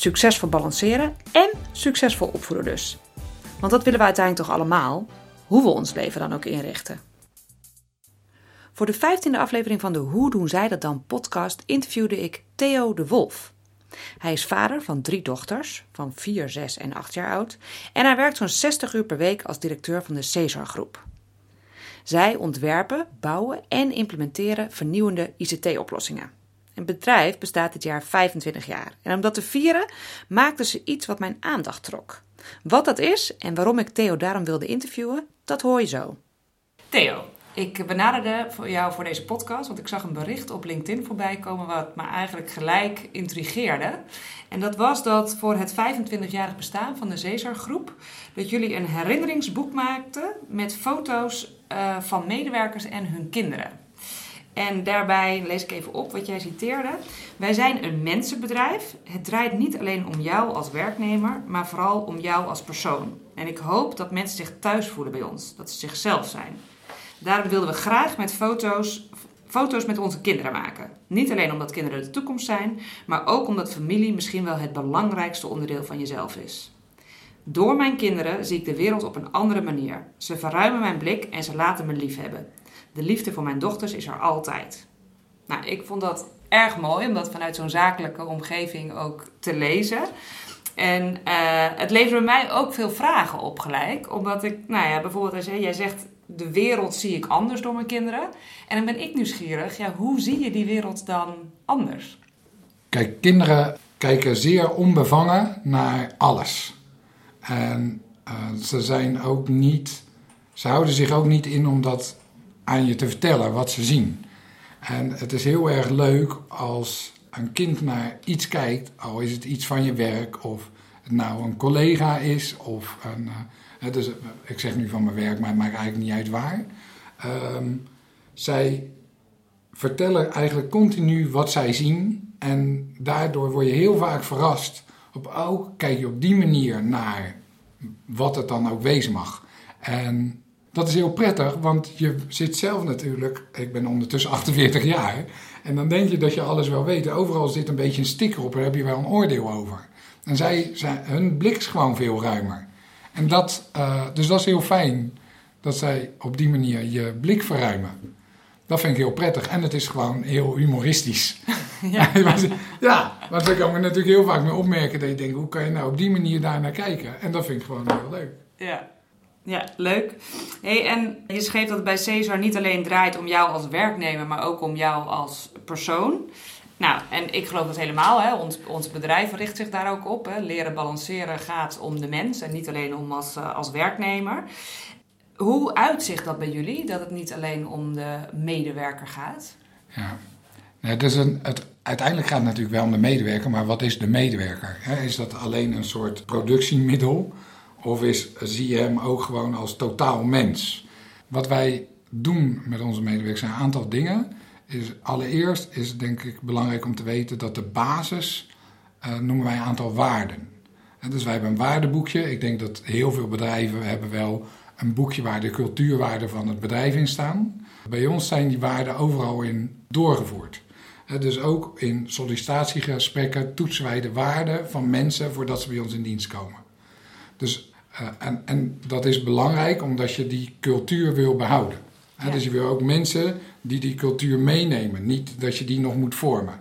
Succesvol balanceren en succesvol opvoeden dus. Want dat willen we uiteindelijk toch allemaal, hoe we ons leven dan ook inrichten. Voor de vijftiende aflevering van de Hoe doen zij dat dan podcast interviewde ik Theo de Wolf. Hij is vader van drie dochters, van 4, 6 en 8 jaar oud, en hij werkt zo'n 60 uur per week als directeur van de Cesar Groep. Zij ontwerpen, bouwen en implementeren vernieuwende ICT-oplossingen. Het bedrijf bestaat dit jaar 25 jaar. En om dat te vieren maakten ze iets wat mijn aandacht trok. Wat dat is en waarom ik Theo daarom wilde interviewen, dat hoor je zo. Theo, ik benaderde jou voor deze podcast, want ik zag een bericht op LinkedIn voorbij komen wat me eigenlijk gelijk intrigeerde. En dat was dat voor het 25-jarig bestaan van de Cesar Groep, dat jullie een herinneringsboek maakten met foto's uh, van medewerkers en hun kinderen. En daarbij lees ik even op wat jij citeerde. Wij zijn een mensenbedrijf. Het draait niet alleen om jou als werknemer, maar vooral om jou als persoon. En ik hoop dat mensen zich thuis voelen bij ons, dat ze zichzelf zijn. Daarom wilden we graag met foto's, foto's met onze kinderen maken. Niet alleen omdat kinderen de toekomst zijn, maar ook omdat familie misschien wel het belangrijkste onderdeel van jezelf is. Door mijn kinderen zie ik de wereld op een andere manier. Ze verruimen mijn blik en ze laten me lief hebben. De liefde voor mijn dochters is er altijd. Nou, ik vond dat erg mooi om dat vanuit zo'n zakelijke omgeving ook te lezen. En uh, het leverde mij ook veel vragen op gelijk. Omdat ik, nou ja, bijvoorbeeld jij, zegt... de wereld zie ik anders door mijn kinderen. En dan ben ik nieuwsgierig. Ja, hoe zie je die wereld dan anders? Kijk, kinderen kijken zeer onbevangen naar alles. En uh, ze zijn ook niet... Ze houden zich ook niet in om dat aan je te vertellen wat ze zien. En het is heel erg leuk als een kind naar iets kijkt, al is het iets van je werk, of het nou een collega is, of een. Uh, dus, ik zeg nu van mijn werk, maar het maakt eigenlijk niet uit waar. Um, zij vertellen eigenlijk continu wat zij zien, en daardoor word je heel vaak verrast. Op, oh, kijk je op die manier naar wat het dan ook wezen mag. En dat is heel prettig, want je zit zelf natuurlijk, ik ben ondertussen 48 jaar, en dan denk je dat je alles wel weet. Overal zit een beetje een sticker op, daar heb je wel een oordeel over. En zij, zij hun blik is gewoon veel ruimer. En dat, uh, dus dat is heel fijn, dat zij op die manier je blik verruimen. Dat vind ik heel prettig. En het is gewoon heel humoristisch. Ja, ja want daar kan me natuurlijk heel vaak mee opmerken dat je denkt, hoe kan je nou op die manier daar naar kijken? En dat vind ik gewoon heel leuk. Ja, ja, leuk. Hey, en je schreef dat het bij Cesar niet alleen draait om jou als werknemer, maar ook om jou als persoon. Nou, en ik geloof dat helemaal. Hè. Ons, ons bedrijf richt zich daar ook op. Hè. Leren balanceren gaat om de mens en niet alleen om als, uh, als werknemer. Hoe uitzicht dat bij jullie, dat het niet alleen om de medewerker gaat? Ja, dus een, het, uiteindelijk gaat het natuurlijk wel om de medewerker, maar wat is de medewerker? Is dat alleen een soort productiemiddel? Of is, zie je hem ook gewoon als totaal mens? Wat wij doen met onze medewerkers zijn een aantal dingen. Is, allereerst is het denk ik belangrijk om te weten dat de basis uh, noemen wij een aantal waarden. En dus wij hebben een waardeboekje. Ik denk dat heel veel bedrijven hebben wel een boekje waar de cultuurwaarden van het bedrijf in staan. Bij ons zijn die waarden overal in doorgevoerd. Dus ook in sollicitatiegesprekken toetsen wij de waarden van mensen voordat ze bij ons in dienst komen. Dus uh, en, en, dat is belangrijk omdat je die cultuur wil behouden. Ja. Dus je wil ook mensen die die cultuur meenemen, niet dat je die nog moet vormen.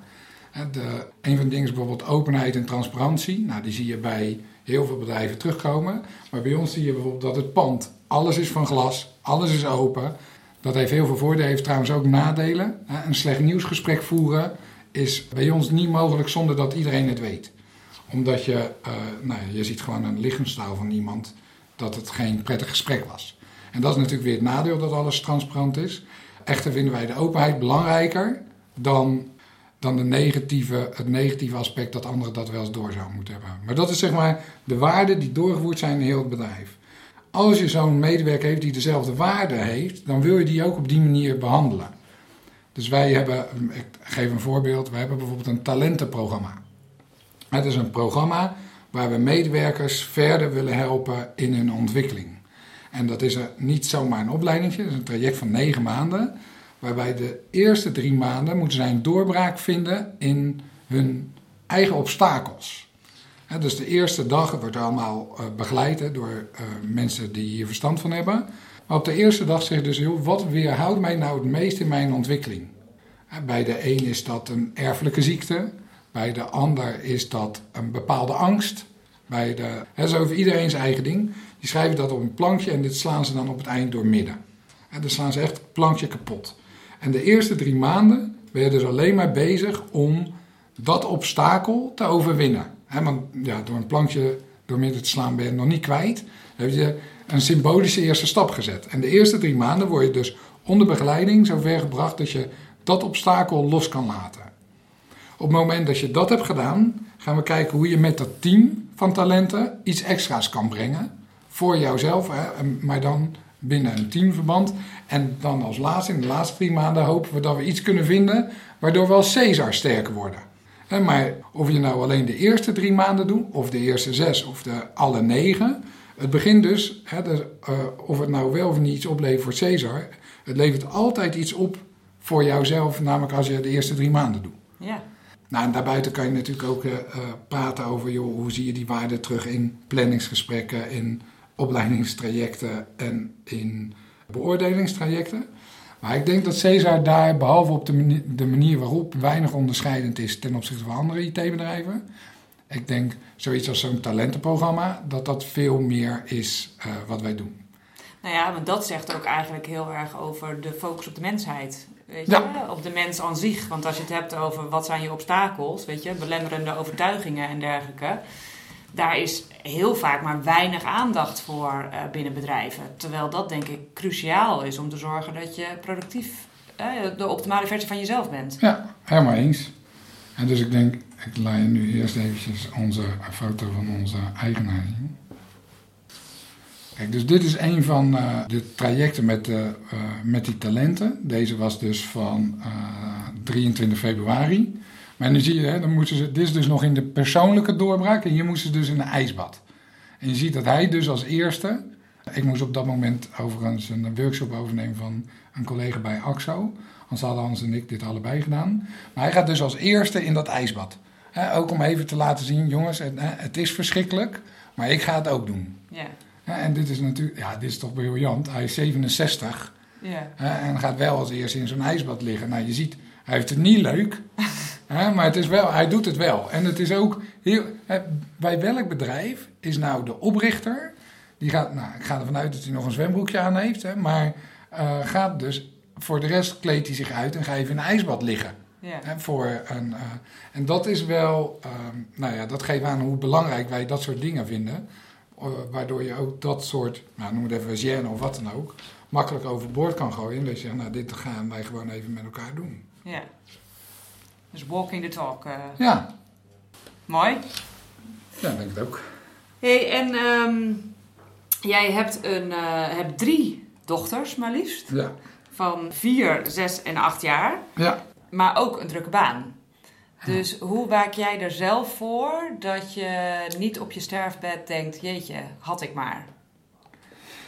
De, een van de dingen is bijvoorbeeld openheid en transparantie. Nou, die zie je bij heel veel bedrijven terugkomen. Maar bij ons zie je bijvoorbeeld dat het pand, alles is van glas, alles is open. Dat heeft heel veel voordelen, heeft trouwens ook nadelen. Een slecht nieuwsgesprek voeren is bij ons niet mogelijk zonder dat iedereen het weet omdat je, uh, nou je ziet gewoon een lichaamstaal van iemand dat het geen prettig gesprek was. En dat is natuurlijk weer het nadeel dat alles transparant is. Echter vinden wij de openheid belangrijker dan dan de negatieve, het negatieve aspect dat anderen dat wel eens door zouden moeten hebben. Maar dat is zeg maar de waarden die doorgevoerd zijn in heel het bedrijf. Als je zo'n medewerker heeft die dezelfde waarden heeft, dan wil je die ook op die manier behandelen. Dus wij hebben, ik geef een voorbeeld, wij hebben bijvoorbeeld een talentenprogramma. Het is een programma waar we medewerkers verder willen helpen in hun ontwikkeling. En dat is er niet zomaar een opleidingje, dat is een traject van negen maanden. Waarbij de eerste drie maanden moeten zij een doorbraak vinden in hun eigen obstakels. dus de eerste dag wordt allemaal uh, begeleid door uh, mensen die hier verstand van hebben. Maar op de eerste dag zeg je dus, joh, wat weerhoudt mij nou het meest in mijn ontwikkeling? bij de een is dat een erfelijke ziekte. Bij de ander is dat een bepaalde angst. Bij de, hè, zo over iedereen zijn eigen ding. Die schrijven dat op een plankje en dit slaan ze dan op het eind door midden. En dan slaan ze echt het plankje kapot. En de eerste drie maanden ben je dus alleen maar bezig om dat obstakel te overwinnen. Want ja, door een plankje door midden te slaan ben je nog niet kwijt. Dan heb je een symbolische eerste stap gezet. En de eerste drie maanden word je dus onder begeleiding zover gebracht dat je dat obstakel los kan laten. Op het moment dat je dat hebt gedaan, gaan we kijken hoe je met dat team van talenten iets extra's kan brengen. Voor jouzelf, maar dan binnen een teamverband. En dan als laatste, in de laatste drie maanden, hopen we dat we iets kunnen vinden waardoor we als Caesar sterker worden. Maar of je nou alleen de eerste drie maanden doet, of de eerste zes, of de alle negen. Het begint dus, uh, of het nou wel of niet iets oplevert voor Caesar. Het levert altijd iets op voor jouzelf, namelijk als je de eerste drie maanden doet. Ja. Nou, en daarbuiten kan je natuurlijk ook uh, praten over joh, hoe zie je die waarde terug in planningsgesprekken, in opleidingstrajecten en in beoordelingstrajecten. Maar ik denk dat Cesar daar, behalve op de manier, waarop, weinig onderscheidend is ten opzichte van andere IT-bedrijven. Ik denk zoiets als zo'n talentenprogramma, dat dat veel meer is uh, wat wij doen. Nou ja, want dat zegt ook eigenlijk heel erg over de focus op de mensheid. Weet je? Ja. Op de mens aan zich. Want als je het hebt over wat zijn je obstakels, weet je, belemmerende overtuigingen en dergelijke daar is heel vaak maar weinig aandacht voor uh, binnen bedrijven. Terwijl dat denk ik cruciaal is om te zorgen dat je productief uh, de optimale versie van jezelf bent. Ja, helemaal eens. En dus ik denk, ik laat je nu eerst eventjes onze foto van onze eigenaar zien. Kijk, dus dit is een van uh, de trajecten met, de, met die talenten. Deze was dus van 23 februari. Maar nu zie je, hè, dan moeten ze, dit is dus nog in de persoonlijke doorbraak en hier moesten ze dus in een ijsbad. En je ziet dat hij dus als eerste, ik moest op dat moment overigens een workshop overnemen van een collega bij AXO. Anders hadden Hans en ik dit allebei gedaan. Maar hij gaat dus als eerste in dat ijsbad. ook om even te laten zien, jongens, het, het, is verschrikkelijk, maar ik ga het ook doen. Ja. En dit is natuurlijk, ja, dit is toch briljant. Hij is 67 ja. en gaat wel als eerste in zo'n ijsbad liggen. Nou, je ziet, hij heeft het niet leuk. maar het is wel, hij doet het wel. En het is ook heel, bij welk bedrijf is nou de oprichter? Die gaat, nou, ik ga ervan uit dat hij nog een zwembroekje aan heeft, hè, maar uh, gaat dus voor de rest kleedt hij zich uit en ga even in een ijsbad liggen. Ja. Hè, voor een, uh, en dat is wel, uh, nou ja, dat geeft aan hoe belangrijk wij dat soort dingen vinden. Uh, waardoor je ook dat soort, nou, noem het even gêne of wat dan ook, makkelijk overboord kan gooien. En dat je zegt, nou, dit gaan wij gewoon even met elkaar doen. Ja. Dus walking the talk. Uh. Ja. Mooi. Ja, denk ik ook. hey, en um, jij hebt, een, uh, hebt drie dochters, maar liefst. Ja. Van vier, zes en acht jaar. Ja. Maar ook een drukke baan. Dus hoe waak jij er zelf voor dat je niet op je sterfbed denkt: jeetje, had ik maar?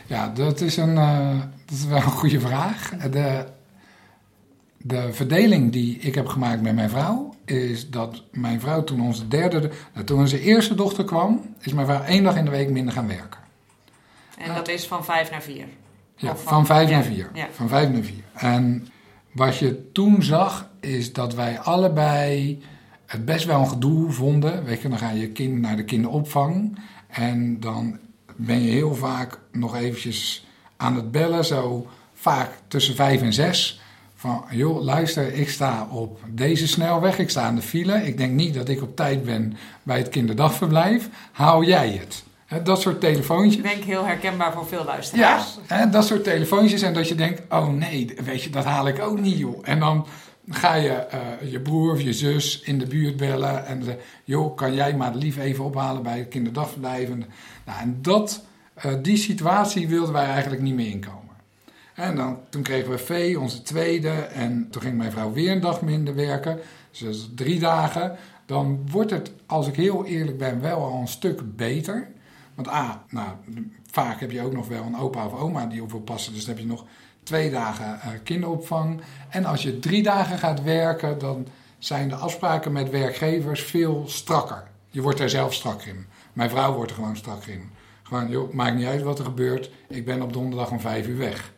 Ja, dat is, een, uh, dat is wel een goede vraag. De, de verdeling die ik heb gemaakt met mijn vrouw is dat mijn vrouw toen onze derde, nou, toen onze eerste dochter kwam, is mijn vrouw één dag in de week minder gaan werken. En dat is van vijf naar vier? Ja, van, van, vijf ja, naar vier. Ja. Van vijf naar vier. En wat je toen zag, is dat wij allebei het best wel een gedoe vonden. Weet je, dan ga je kind naar de kinderopvang en dan ben je heel vaak nog eventjes aan het bellen, zo vaak tussen vijf en zes van, joh, luister, ik sta op deze snelweg, ik sta aan de file. Ik denk niet dat ik op tijd ben bij het kinderdagverblijf. Hou jij het? dat soort telefoontjes. Ik denk heel herkenbaar voor veel luisteraars. Ja, dat soort telefoontjes en dat je denkt, oh nee, weet je, dat haal ik ook niet, joh. En dan ga je eh, je broer of je zus in de buurt bellen en zeggen: joh, kan jij maar lief even ophalen bij het kinderdagverblijf? En, nou, en dat, uh, die situatie wilden wij eigenlijk niet meer inkomen. En dan, toen kregen we V, onze tweede, en toen ging mijn vrouw weer een dag minder werken, dus drie dagen. Dan wordt het, als ik heel eerlijk ben, wel al een stuk beter. Want A, nou, vaak heb je ook nog wel een opa of oma die op wil passen, dus dan heb je nog twee dagen uh, kinderopvang. En als je drie dagen gaat werken, dan zijn de afspraken met werkgevers veel strakker. Je wordt er zelf strak in. Mijn vrouw wordt er gewoon strak in. Gewoon, joh, maakt niet uit wat er gebeurt. Ik ben op donderdag om vijf uur weg.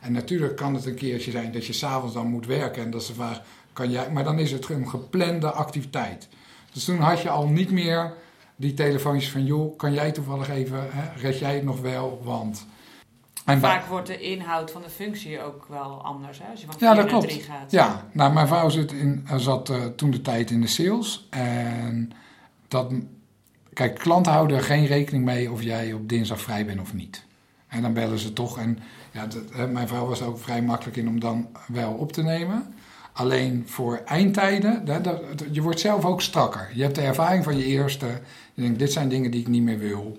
En natuurlijk kan het een keertje zijn dat je s'avonds dan moet werken en dat ze vragen, kan jij... Maar dan is het een geplande activiteit. Dus toen had je al niet meer die telefoontjes van, joh, kan jij toevallig even, hè, red jij het nog wel, want... En Vaak wordt de inhoud van de functie ook wel anders, hè? als je van 4 ja, naar 3 gaat. Ja, nou, mijn vrouw zat, in, zat uh, toen de tijd in de sales. En dat, kijk, klanten houden geen rekening mee of jij op dinsdag vrij bent of niet. En dan bellen ze toch. En ja, dat, mijn vrouw was ook vrij makkelijk in om dan wel op te nemen. Alleen voor eindtijden, je wordt zelf ook strakker. Je hebt de ervaring van je eerste. Je denkt, dit zijn dingen die ik niet meer wil.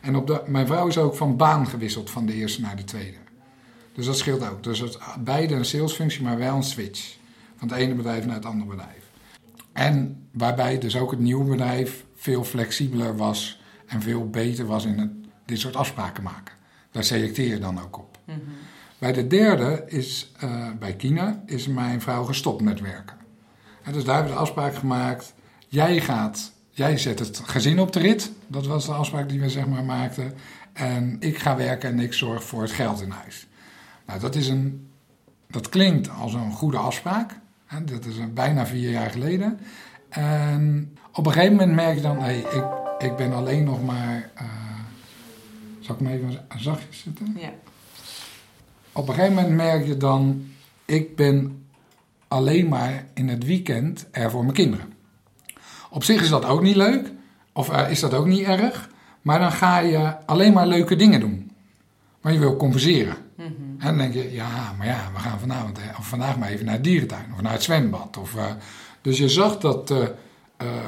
En op de, mijn vrouw is ook van baan gewisseld van de eerste naar de tweede. Dus dat scheelt ook. Dus het, beide een salesfunctie, maar wel een switch. Van het ene bedrijf naar het andere bedrijf. En waarbij dus ook het nieuwe bedrijf veel flexibeler was en veel beter was in het, dit soort afspraken maken. Daar selecteer je dan ook op. Mhm. Bij de derde is, uh, bij Kina, is mijn vrouw gestopt met werken. En dus daar hebben we de afspraak gemaakt. Jij gaat, jij zet het gezin op de rit. Dat was de afspraak die we zeg maar maakten. En ik ga werken en ik zorg voor het geld in huis. Nou, dat, is een, dat klinkt als een goede afspraak. Dat is bijna vier jaar geleden. En op een gegeven moment merk je dan, hey, ik, ik ben alleen nog maar. Uh, zal ik me even zachtjes zitten? Ja op een gegeven moment merk je dan, ik ben alleen maar in het weekend er voor mijn kinderen. Op zich is dat ook niet leuk, of uh, is dat ook niet erg, maar dan ga je alleen maar leuke dingen doen. Maar je wil compenseren. Mm En dan denk je, ja, maar ja, we gaan vanavond, of vandaag maar even naar het dierentuin of naar het zwembad. Of, uh, dus je zag dat uh,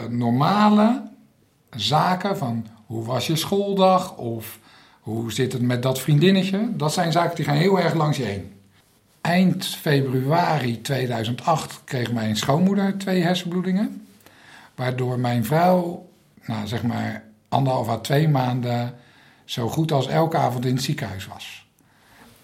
normale zaken van hoe was je schooldag of hoe zit het met dat vriendinnetje? Dat zijn zaken die gaan heel erg langs je heen. Eind februari 2008 kreeg mijn schoonmoeder twee hersenbloedingen. Waardoor mijn vrouw, nou zeg maar anderhalf à twee maanden, zo goed als elke avond in het ziekenhuis was.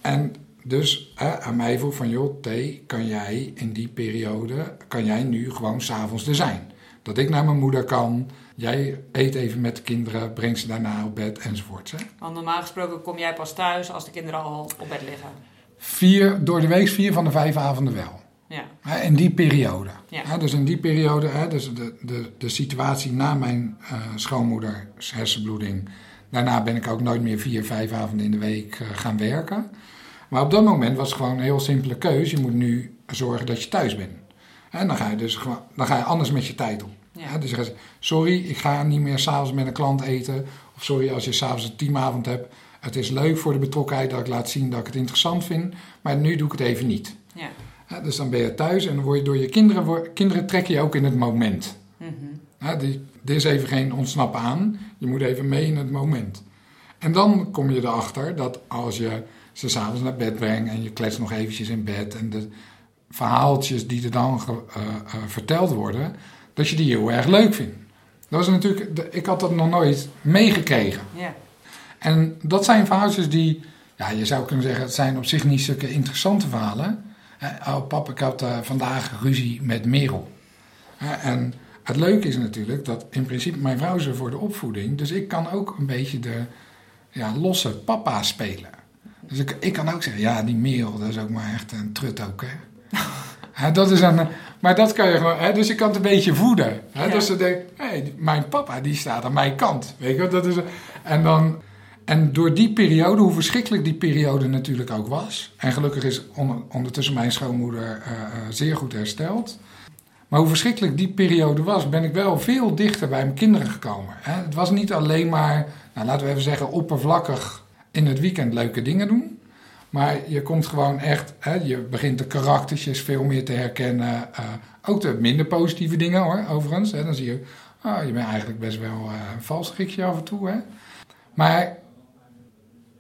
En dus hè, aan mij vroeg van, joh, T, kan jij in die periode, kan jij nu gewoon s'avonds er zijn? Dat ik naar mijn moeder kan, Jij eet even met de kinderen, breng ze daarna op bed enzovoort. Hè? Want normaal gesproken kom jij pas thuis als de kinderen al op bed liggen. Vier, door de week vier van de vijf avonden wel. Ja. In die periode. Ja. Dus in die periode, dus de, de, de situatie na mijn uh, schoonmoeders hersenbloeding. Daarna ben ik ook nooit meer vier, vijf avonden in de week uh, gaan werken. Maar op dat moment was het gewoon een heel simpele keuze. Je moet nu zorgen dat je thuis bent. En dan ga je dus gewoon, dan ga je anders met je tijd om. Ja. dus zeggen sorry, ik ga niet meer s'avonds met een klant eten. Of sorry, als je s'avonds een teamavond hebt. Het is leuk voor de betrokkenheid dat ik laat zien dat ik het interessant vind. Maar nu doe ik het even niet. Ja. dus dan ben je thuis en dan word je door je kinderen, kinderen trek je ook in het moment. Mm -hmm. die, er is even geen ontsnappen aan. Je moet even mee in het moment. En dan kom je erachter dat als je ze s'avonds naar bed brengt en je klets nog eventjes in bed en de verhaaltjes die er dan uh, uh, verteld worden, dat je die heel erg leuk vindt. Dat was natuurlijk, ik had dat nog nooit meegekregen. Ja. En dat zijn verhaaltjes die, ja, je zou kunnen zeggen, het zijn op zich niet zulke interessante verhalen. oh papa, ik had uh, vandaag ruzie met Merel. en het leuke is natuurlijk dat in principe mijn vrouw is er voor de opvoeding. Dus ik kan ook een beetje de ja, losse papa spelen. Dus ik, ik kan ook zeggen, ja, die Merel, dat is ook maar echt een trut ook, hè. dat is een, maar dat kan je gewoon, hè, dus je kan het een beetje voeden. Hè, ja. Dus ze denkt, hey, mijn papa die staat aan mijn kant. Weet je, dat is, en, dan, en door die periode, hoe verschrikkelijk die periode natuurlijk ook was. En gelukkig is ondertussen mijn schoonmoeder uh, zeer goed hersteld. Maar hoe verschrikkelijk die periode was, ben ik wel veel dichter bij mijn kinderen gekomen. Hè. Het was niet alleen maar, nou, laten we even zeggen, oppervlakkig in het weekend leuke dingen doen. Maar je komt gewoon echt, hè, je begint de karaktertjes veel meer te herkennen. Uh, ook de minder positieve dingen hoor, overigens. Hè. Dan zie je, oh, je bent eigenlijk best wel uh, een valstrikje af en toe. Hè. Maar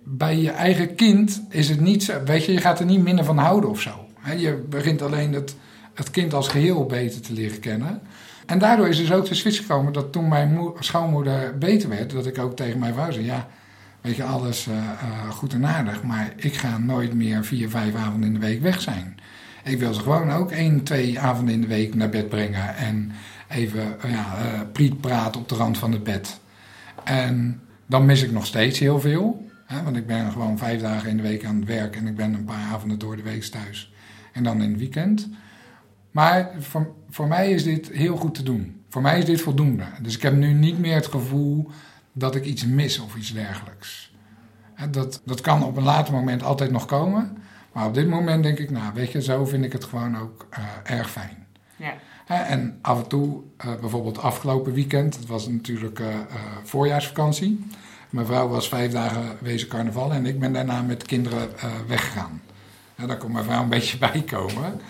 bij je eigen kind is het niet zo, weet je, je gaat er niet minder van houden of zo. Hè. Je begint alleen het, het kind als geheel beter te leren kennen. En daardoor is dus ook de switch gekomen dat toen mijn schoonmoeder beter werd, dat ik ook tegen mijn vrouw zei, ja, weet je, alles uh, goed en aardig, maar ik ga nooit meer vier, vijf avonden in de week weg zijn. Ik wil ze gewoon ook één, twee avonden in de week naar bed brengen en even uh, ja, priet praten op de rand van het bed. En dan mis ik nog steeds heel veel, hè, want ik ben gewoon vijf dagen in de week aan het werk en ik ben een paar avonden door de week thuis en dan in het weekend. Maar voor, voor mij is dit heel goed te doen. Voor mij is dit voldoende. Dus ik heb nu niet meer het gevoel dat ik iets mis of iets dergelijks. Dat, dat kan op een later moment altijd nog komen. Maar op dit moment denk ik, nou weet je, zo vind ik het gewoon ook uh, erg fijn. Ja. En af en toe, uh, bijvoorbeeld afgelopen weekend, het was natuurlijk uh, voorjaarsvakantie. Mijn vrouw was vijf dagen wezen carnaval en ik ben daarna met kinderen weggegaan. En daar kon mijn vrouw een beetje bij komen.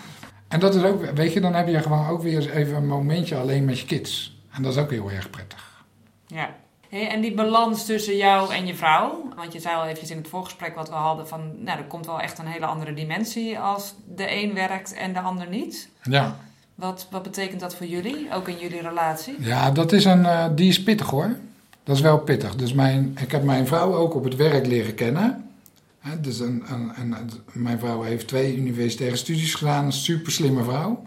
En dat is ook, weet je, dan heb je gewoon ook weer eens even een momentje alleen met je kids. En dat is ook heel erg prettig. Ja. Hey, en die balans tussen jou en je vrouw, want je zei al eventjes in het voorgesprek wat we hadden van, nou, er komt wel echt een hele andere dimensie als de een werkt en de ander niet. Ja. Wat, wat betekent dat voor jullie, ook in jullie relatie? Ja, dat is een, uh, die is pittig hoor. Dat is wel pittig. Dus mijn, ik heb mijn vrouw ook op het werk leren kennen dus een, een, mijn vrouw heeft twee universitaire studies gedaan, een super slimme vrouw.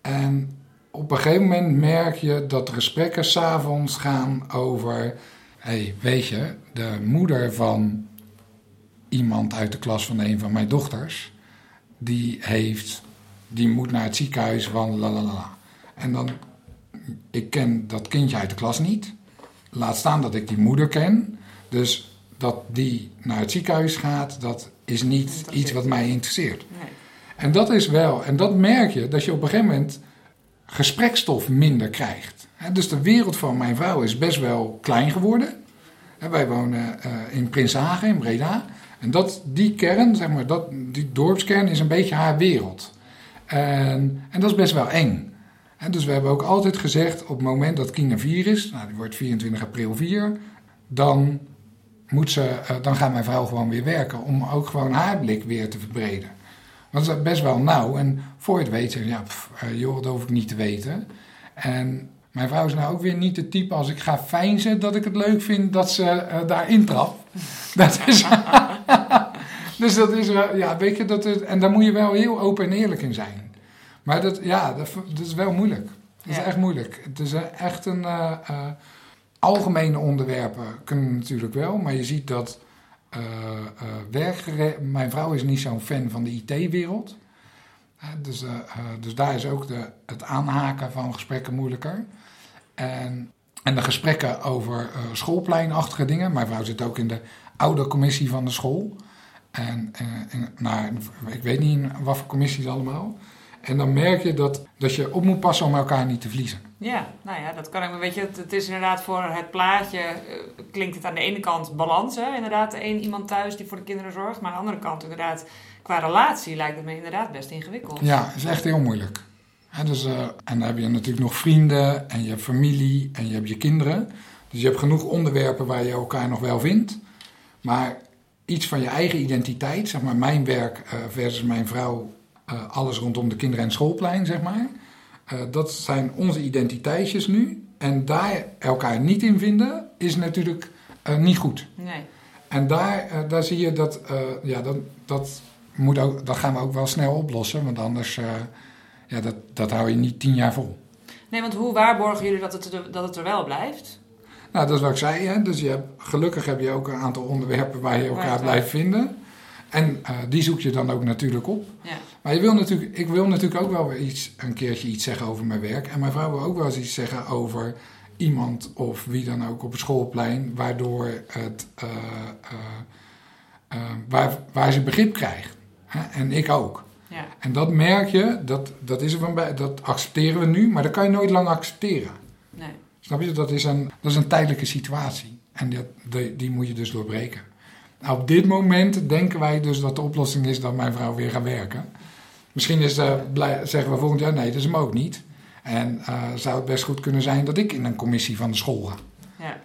En op een gegeven moment merk je dat de gesprekken s'avonds gaan over. hey, weet je, de moeder van iemand uit de klas van een van mijn dochters, die heeft, die moet naar het ziekenhuis van la la la. En dan, ik ken dat kindje uit de klas niet. Laat staan dat ik die moeder ken. Dus dat die naar het ziekenhuis gaat, dat is niet iets wat mij interesseert. Nee. En dat is wel, en dat merk je, dat je op een gegeven moment gesprekstof minder krijgt. Dus de wereld van mijn vrouw is best wel klein geworden. Wij wonen eh, in Prinshagen, in Breda. En dat, die kern, zeg maar, dat, die dorpskern is een beetje haar wereld. En, en dat is best wel eng. dus we hebben ook altijd gezegd, op het moment dat Kina 4 is, nou, die wordt 24 april 4, dan moet ze, eh, dan gaat mijn vrouw gewoon weer werken om ook gewoon haar blik weer te verbreden. Dat is best wel nauw. En voor je het je, ja, pff, eh, joh, dat hoef ik niet te weten. En mijn vrouw is nou ook weer niet de type als ik ga feinzen dat ik het leuk vind dat ze uh, daarin trap. Dat is. dus dat is wel, ja, weet je, dat is, en daar moet je wel heel open en eerlijk in zijn. Maar dat, ja, dat, dat is wel moeilijk. Dat is echt moeilijk. Het is echt een. Uh, Algemene onderwerpen kunnen natuurlijk wel, maar je ziet dat uh, Mijn vrouw is niet zo'n fan van de IT-wereld. dus, uh, dus daar is ook de, het aanhaken van gesprekken moeilijker. En, en de gesprekken over schoolpleinachtige dingen. Mijn vrouw zit ook in de oude commissie van de school. En, en nou, ik weet niet in wat voor commissies allemaal. En dan merk je dat, dat je op moet passen om elkaar niet te verliezen. Ja, nou ja, dat kan ik. Weet je, het, is inderdaad voor het plaatje. Uh, klinkt het aan de ene kant balans, hè? inderdaad, één iemand thuis die voor de kinderen zorgt. Maar aan de andere kant, inderdaad, qua relatie lijkt het me inderdaad best ingewikkeld. Ja, is echt heel moeilijk. dus, uh, en dan heb je natuurlijk nog vrienden en je hebt familie en je hebt je kinderen. Dus je hebt genoeg onderwerpen waar je elkaar nog wel vindt. Maar iets van je eigen identiteit, zeg maar mijn werk uh, versus mijn vrouw eh, alles rondom de kinderen- en schoolplein, zeg maar. Uh, dat zijn onze identiteitjes nu. En daar elkaar niet in vinden, is natuurlijk uh, niet goed. Nee. En daar, daar zie je dat, ja, dat, dat, moet ook, dat gaan we ook wel snel oplossen. Want anders, ja, dat, dat hou je niet tien jaar vol. Nee, want hoe waarborgen jullie dat het, dat het er wel blijft? Nou, dat is wat ik zei. Hè? Dus je hebt, gelukkig heb je ook een aantal onderwerpen waar je elkaar blijft vinden. En die zoek je dan ook natuurlijk op. Ja. Maar je wil natuurlijk, ik wil natuurlijk ook wel iets, een keertje iets zeggen over mijn werk. En mijn vrouw wil ook wel eens iets zeggen over iemand of wie dan ook op het schoolplein, waardoor het, uh, uh, waar, waar ze begrip krijgt. Hè? En ik ook. Ja. En dat merk je, dat, dat, is er van bij, dat accepteren we nu, maar dat kan je nooit lang accepteren. Nee. Snap je? Dat is een, dat is een tijdelijke situatie. En die, die, die moet je dus doorbreken. Nou, op dit moment denken wij dus dat de oplossing is dat mijn vrouw weer gaat werken. Misschien is, uh, blij, zeggen we volgend jaar nee, dat is hem ook niet. En uh, zou het best goed kunnen zijn dat ik in een commissie van de school ga. Ja.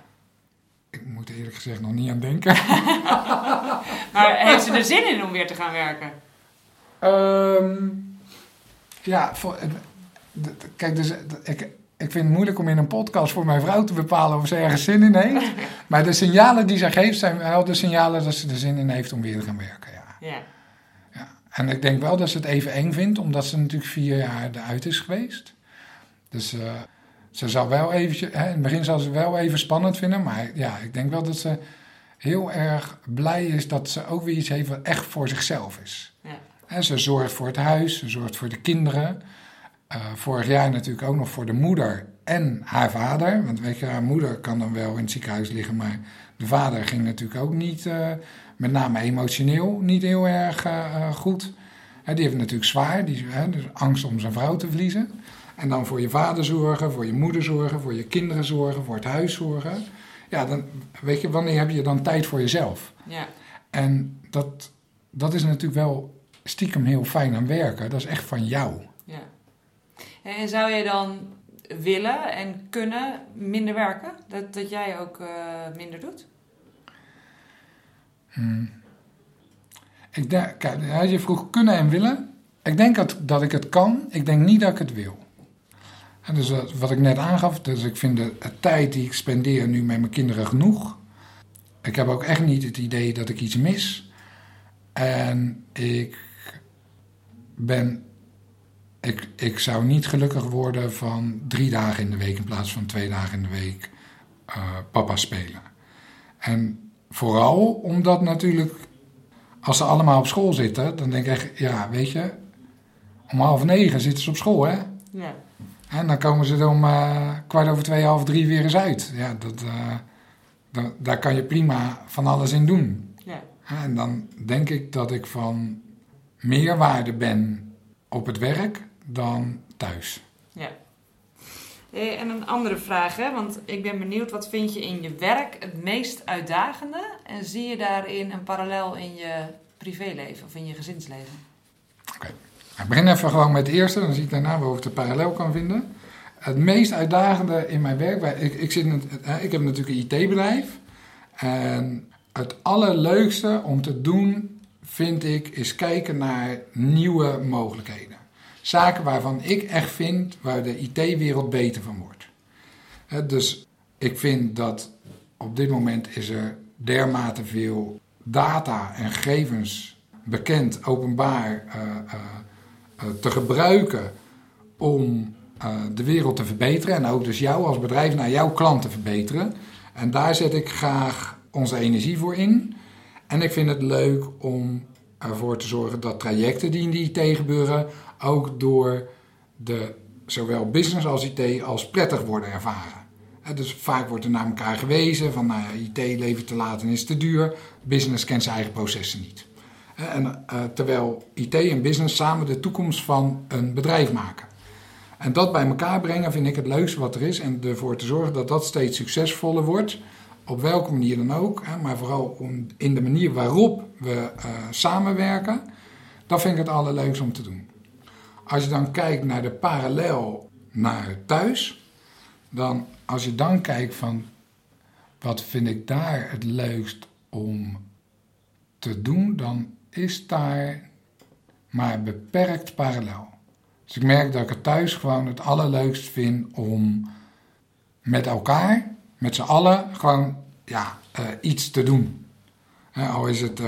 Ik moet eerlijk gezegd nog niet aan denken. maar heeft ze er zin in om weer te gaan werken? Um, ja, voor, kijk, dus, ik, ik vind het moeilijk om in een podcast voor mijn vrouw te bepalen of ze ergens zin in heeft. maar de signalen die ze geeft zijn wel de signalen dat ze er zin in heeft om weer te gaan werken. Ja. ja. En ik denk wel dat ze het even eng vindt, omdat ze natuurlijk vier jaar eruit is geweest. Dus uh, ze zal wel eventjes, hè, in het begin zal ze wel even spannend vinden, maar ja, ik denk wel dat ze heel erg blij is dat ze ook weer iets heeft wat echt voor zichzelf is. Ja. En ze zorgt voor het huis, ze zorgt voor de kinderen. Uh, vorig jaar natuurlijk ook nog voor de moeder en haar vader. Want weet je, haar moeder kan dan wel in het ziekenhuis liggen, maar de vader ging natuurlijk ook niet, uh, met name emotioneel, niet heel erg uh, goed. die heeft het natuurlijk zwaar, die, dus angst om zijn vrouw te verliezen. En dan voor je vader zorgen, voor je moeder zorgen, voor je kinderen zorgen, voor het huis zorgen. Ja, dan weet je, wanneer heb je dan tijd voor jezelf? Ja. En dat, dat is natuurlijk wel stiekem heel fijn aan werken. Dat is echt van jou. Ja. En zou je dan willen en kunnen minder werken? Dat, dat jij ook uh, minder doet? Hmm. Ik denk, kijk, je vroeg kunnen en willen. Ik denk dat, dat ik het kan. Ik denk niet dat ik het wil. En dus wat ik net aangaf, dus ik vind de, tijd die ik spendeer nu met mijn kinderen genoeg. Ik heb ook echt niet het idee dat ik iets mis. En ik ben. Ik, ik zou niet gelukkig worden van drie dagen in de week in plaats van twee dagen in de week uh, papa spelen. En vooral omdat natuurlijk, als ze allemaal op school zitten, dan denk ik ja, weet je, om half negen zitten ze op school, hè? Ja. En dan komen ze er om uh, kwart over twee, half drie weer eens uit. Ja, dat, uh, daar kan je prima van alles in doen. Ja. En dan denk ik dat ik van meerwaarde ben op het werk dan thuis. Ja. En een andere vraag, hè? want ik ben benieuwd, wat vind je in je werk het meest uitdagende? En zie je daarin een parallel in je privéleven of in je gezinsleven? Oké. Ik begin even gewoon met het eerste, dan zie ik daarna waar ik de parallel kan vinden. Het meest uitdagende in mijn werk, ik, ik, zit ik heb natuurlijk een IT-bedrijf. En het allerleukste om te doen, vind ik, is kijken naar nieuwe mogelijkheden. Zaken waarvan ik echt vind waar de IT-wereld beter van wordt. Dus ik vind dat op dit moment is er dermate veel data en gegevens bekend, openbaar, uh, uh, te gebruiken om de wereld te verbeteren. En ook dus jou als bedrijf naar jouw klant te verbeteren. En daar zet ik graag onze energie voor in. En ik vind het leuk om ervoor te zorgen dat trajecten die in de IT gebeuren ook door de, zowel business als IT als prettig worden ervaren. Dus vaak wordt er naar elkaar gewezen van nou ja, IT levert te laat en is te duur. Business kent zijn eigen processen niet. En, uh, terwijl IT en business samen de toekomst van een bedrijf maken. En dat bij elkaar brengen vind ik het leukste wat er is. En ervoor te zorgen dat dat steeds succesvoller wordt. Op welke manier dan ook. Maar vooral om, in de manier waarop we uh, samenwerken. Dat vind ik het allerleukste om te doen. Als je dan kijkt naar de parallel naar thuis, dan als je dan kijkt van wat vind ik daar het leukst om te doen, dan is daar maar beperkt parallel. Dus ik merk dat ik het thuis gewoon het allerleukst vind om met elkaar, met z'n allen, gewoon ja, uh, iets te doen. al is het uh,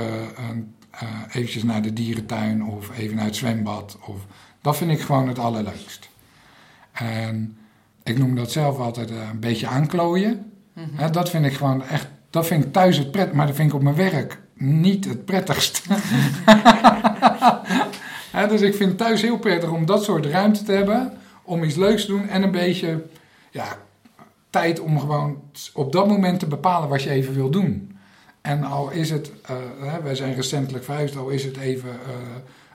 eventjes naar de dierentuin of even naar het zwembad of dat vind ik gewoon het allerleukst. En ik noem dat zelf altijd eh, een beetje aanklooien. Mm dat vind ik gewoon echt, dat vind ik thuis het pret, maar dat vind ik op mijn werk niet het prettigst. dus ik vind het thuis heel prettig om dat soort ruimte te hebben, om iets leuks te doen en een beetje ja, tijd om gewoon op dat moment te bepalen wat je even wil doen. En al is het, uh, wij zijn recentelijk verhuisd, al is het even uh,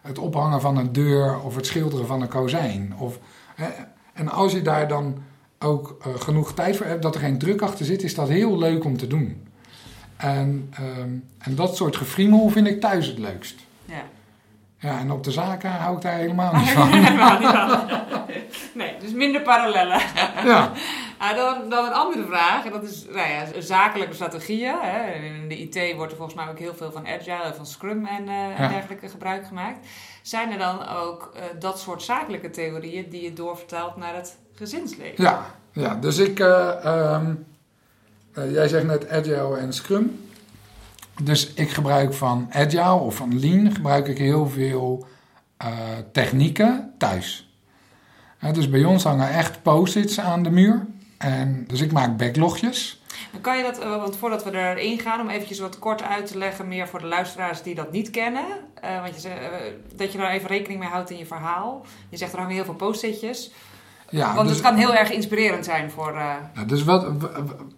het ophangen van een deur of het schilderen van een kozijn. Of, hè, en als je daar dan ook uh, genoeg tijd voor hebt, dat er geen druk achter zit, is dat heel leuk om te doen. En, ehm, en dat soort gefriemel vind ik thuis het leukst. Ja. En op de zaken hou ik daar helemaal niet van. Helemaal niet van. nee, dus minder parallellen. Ja, Ah, dan, dan een andere vraag, en dat is nou ja, zakelijke strategieën. Hè. In de IT wordt er volgens mij ook heel veel van Agile, van Scrum en, eh, en dergelijke gebruik gemaakt. Zijn er dan ook eh, dat soort zakelijke theorieën die je doorvertaalt naar het gezinsleven? ja, ja. dus ik... eh, ehm, eh, jij zegt net Agile en Scrum. Dus ik gebruik van Agile of van Lean gebruik ik heel veel eh, technieken thuis. Dus bij ons hangen echt post-its aan de muur. En, dus ik maak backlogjes. Kan je dat, eh, want voordat we erin gaan, om eventjes wat kort uit te leggen, meer voor de luisteraars die dat niet kennen. eh, want je, dat je daar even rekening mee houdt in je verhaal. Je zegt er hangen heel veel post-itjes. Ja, want dus- het kan heel erg inspirerend zijn voor... eh, Nou, dus wat,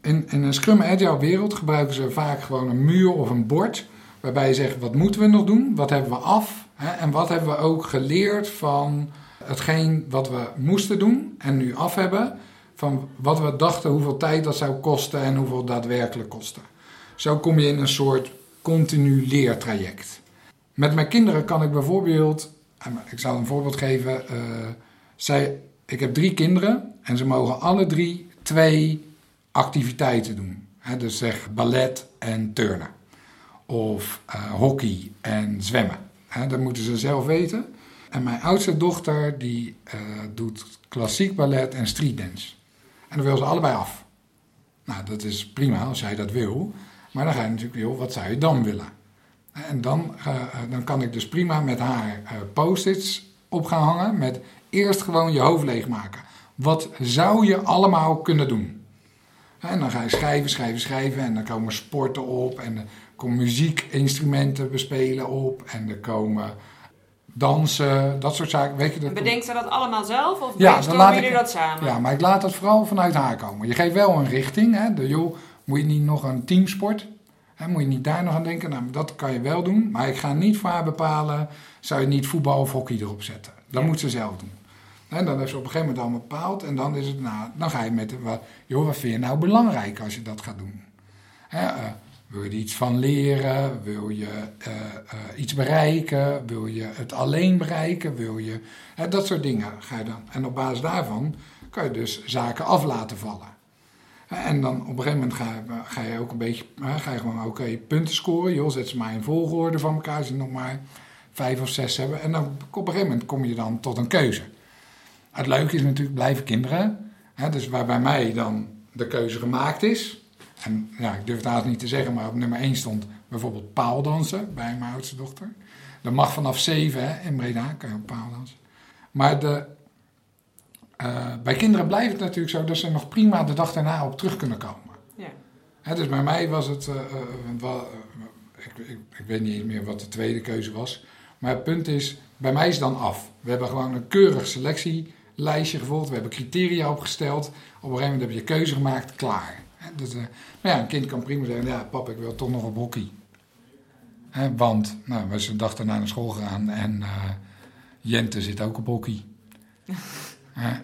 in, in een Scrum Agile wereld gebruiken ze vaak gewoon een muur of een bord. Waarbij je zegt, wat moeten we nog doen? Wat hebben we af? Hè? En wat hebben we ook geleerd van hetgeen wat we moesten doen en nu af hebben. Van wat we dachten hoeveel tijd dat zou kosten en hoeveel daadwerkelijk kostte. Zo kom je in een soort continu leertraject. Met mijn kinderen kan ik bijvoorbeeld, ik zal een voorbeeld geven. eh, zij, ik heb drie kinderen en ze mogen alle drie twee activiteiten doen. Dus zeg ballet en turnen. Of eh, hockey en zwemmen. Hè, dat moeten ze zelf weten. En mijn oudste dochter die eh, doet klassiek ballet en streetdance. En dan wil ze allebei af. Nou, dat is prima als jij dat wil. Maar dan ga je natuurlijk wel, wat zou je dan willen? En dan, eh, dan kan ik dus prima met haar eh, post-its op gaan hangen. Met eerst gewoon je hoofd leegmaken. Wat zou je allemaal kunnen doen? En dan ga je schrijven, schrijven, schrijven. En dan komen sporten op. En er komen muziekinstrumenten bespelen op. En er komen dansen, dat soort zaken. Weet je, dat Bedenkt ze dat allemaal zelf of Ja, ja, dan laat jullie ik- dat samen? ja, maar ik laat het vooral vanuit haar komen. Je geeft wel een richting. Hè? De, joh, moet je niet nog een teamsport? Hè? Moet je niet daar nog aan denken? Nou, dat kan je wel doen. Maar ik ga niet voor haar bepalen... zou je niet voetbal of hockey erop zetten. Dat Ja. moet ze zelf doen. En dan heeft ze op een gegeven moment allemaal bepaald. En dan, is het, nou, dan ga je met... Wat, joh, wat vind je nou belangrijk als je dat gaat doen? Hè, eh, wil je er iets van leren? Wil je eh, eh, iets bereiken? Wil je het alleen bereiken? Wil je... dat soort dingen ga je dan. En op basis daarvan kan je dus zaken af laten vallen. En dan op een gegeven moment ga, je- ga je ook een beetje... ga je gewoon, oké, punten scoren. Joh, zet ze maar in volgorde van elkaar. Als je nog maar vijf of zes hebben. En dan op een gegeven moment kom je dan tot een keuze. Het leuke is natuurlijk blijven kinderen. Hè, dus waar bij mij dan de keuze gemaakt is. En ja, ik durf het haast niet te zeggen, maar op nummer 1 stond bijvoorbeeld paaldansen bij mijn oudste dochter. Dat mag vanaf 7 hè, in Breda, kan je paaldansen. Maar de, eh, bij kinderen blijft het natuurlijk zo dat ze nog prima de dag daarna op terug kunnen komen. Ja. Hè, dus bij mij was het, eh, eh, wel, ik, ik, ik weet niet eens meer wat de tweede keuze was. Maar het punt is, bij mij is het dan af. We hebben gewoon een keurig selectielijstje gevolgd. We hebben criteria opgesteld. Op een gegeven moment heb je keuze gemaakt, klaar. Dus, eh, maar ja, een kind kan prima zeggen, ja pap, ik wil toch nog op hockey. Hè, want, nou, we zijn de dag daarna naar school gegaan en eh, Jente zit ook op hockey.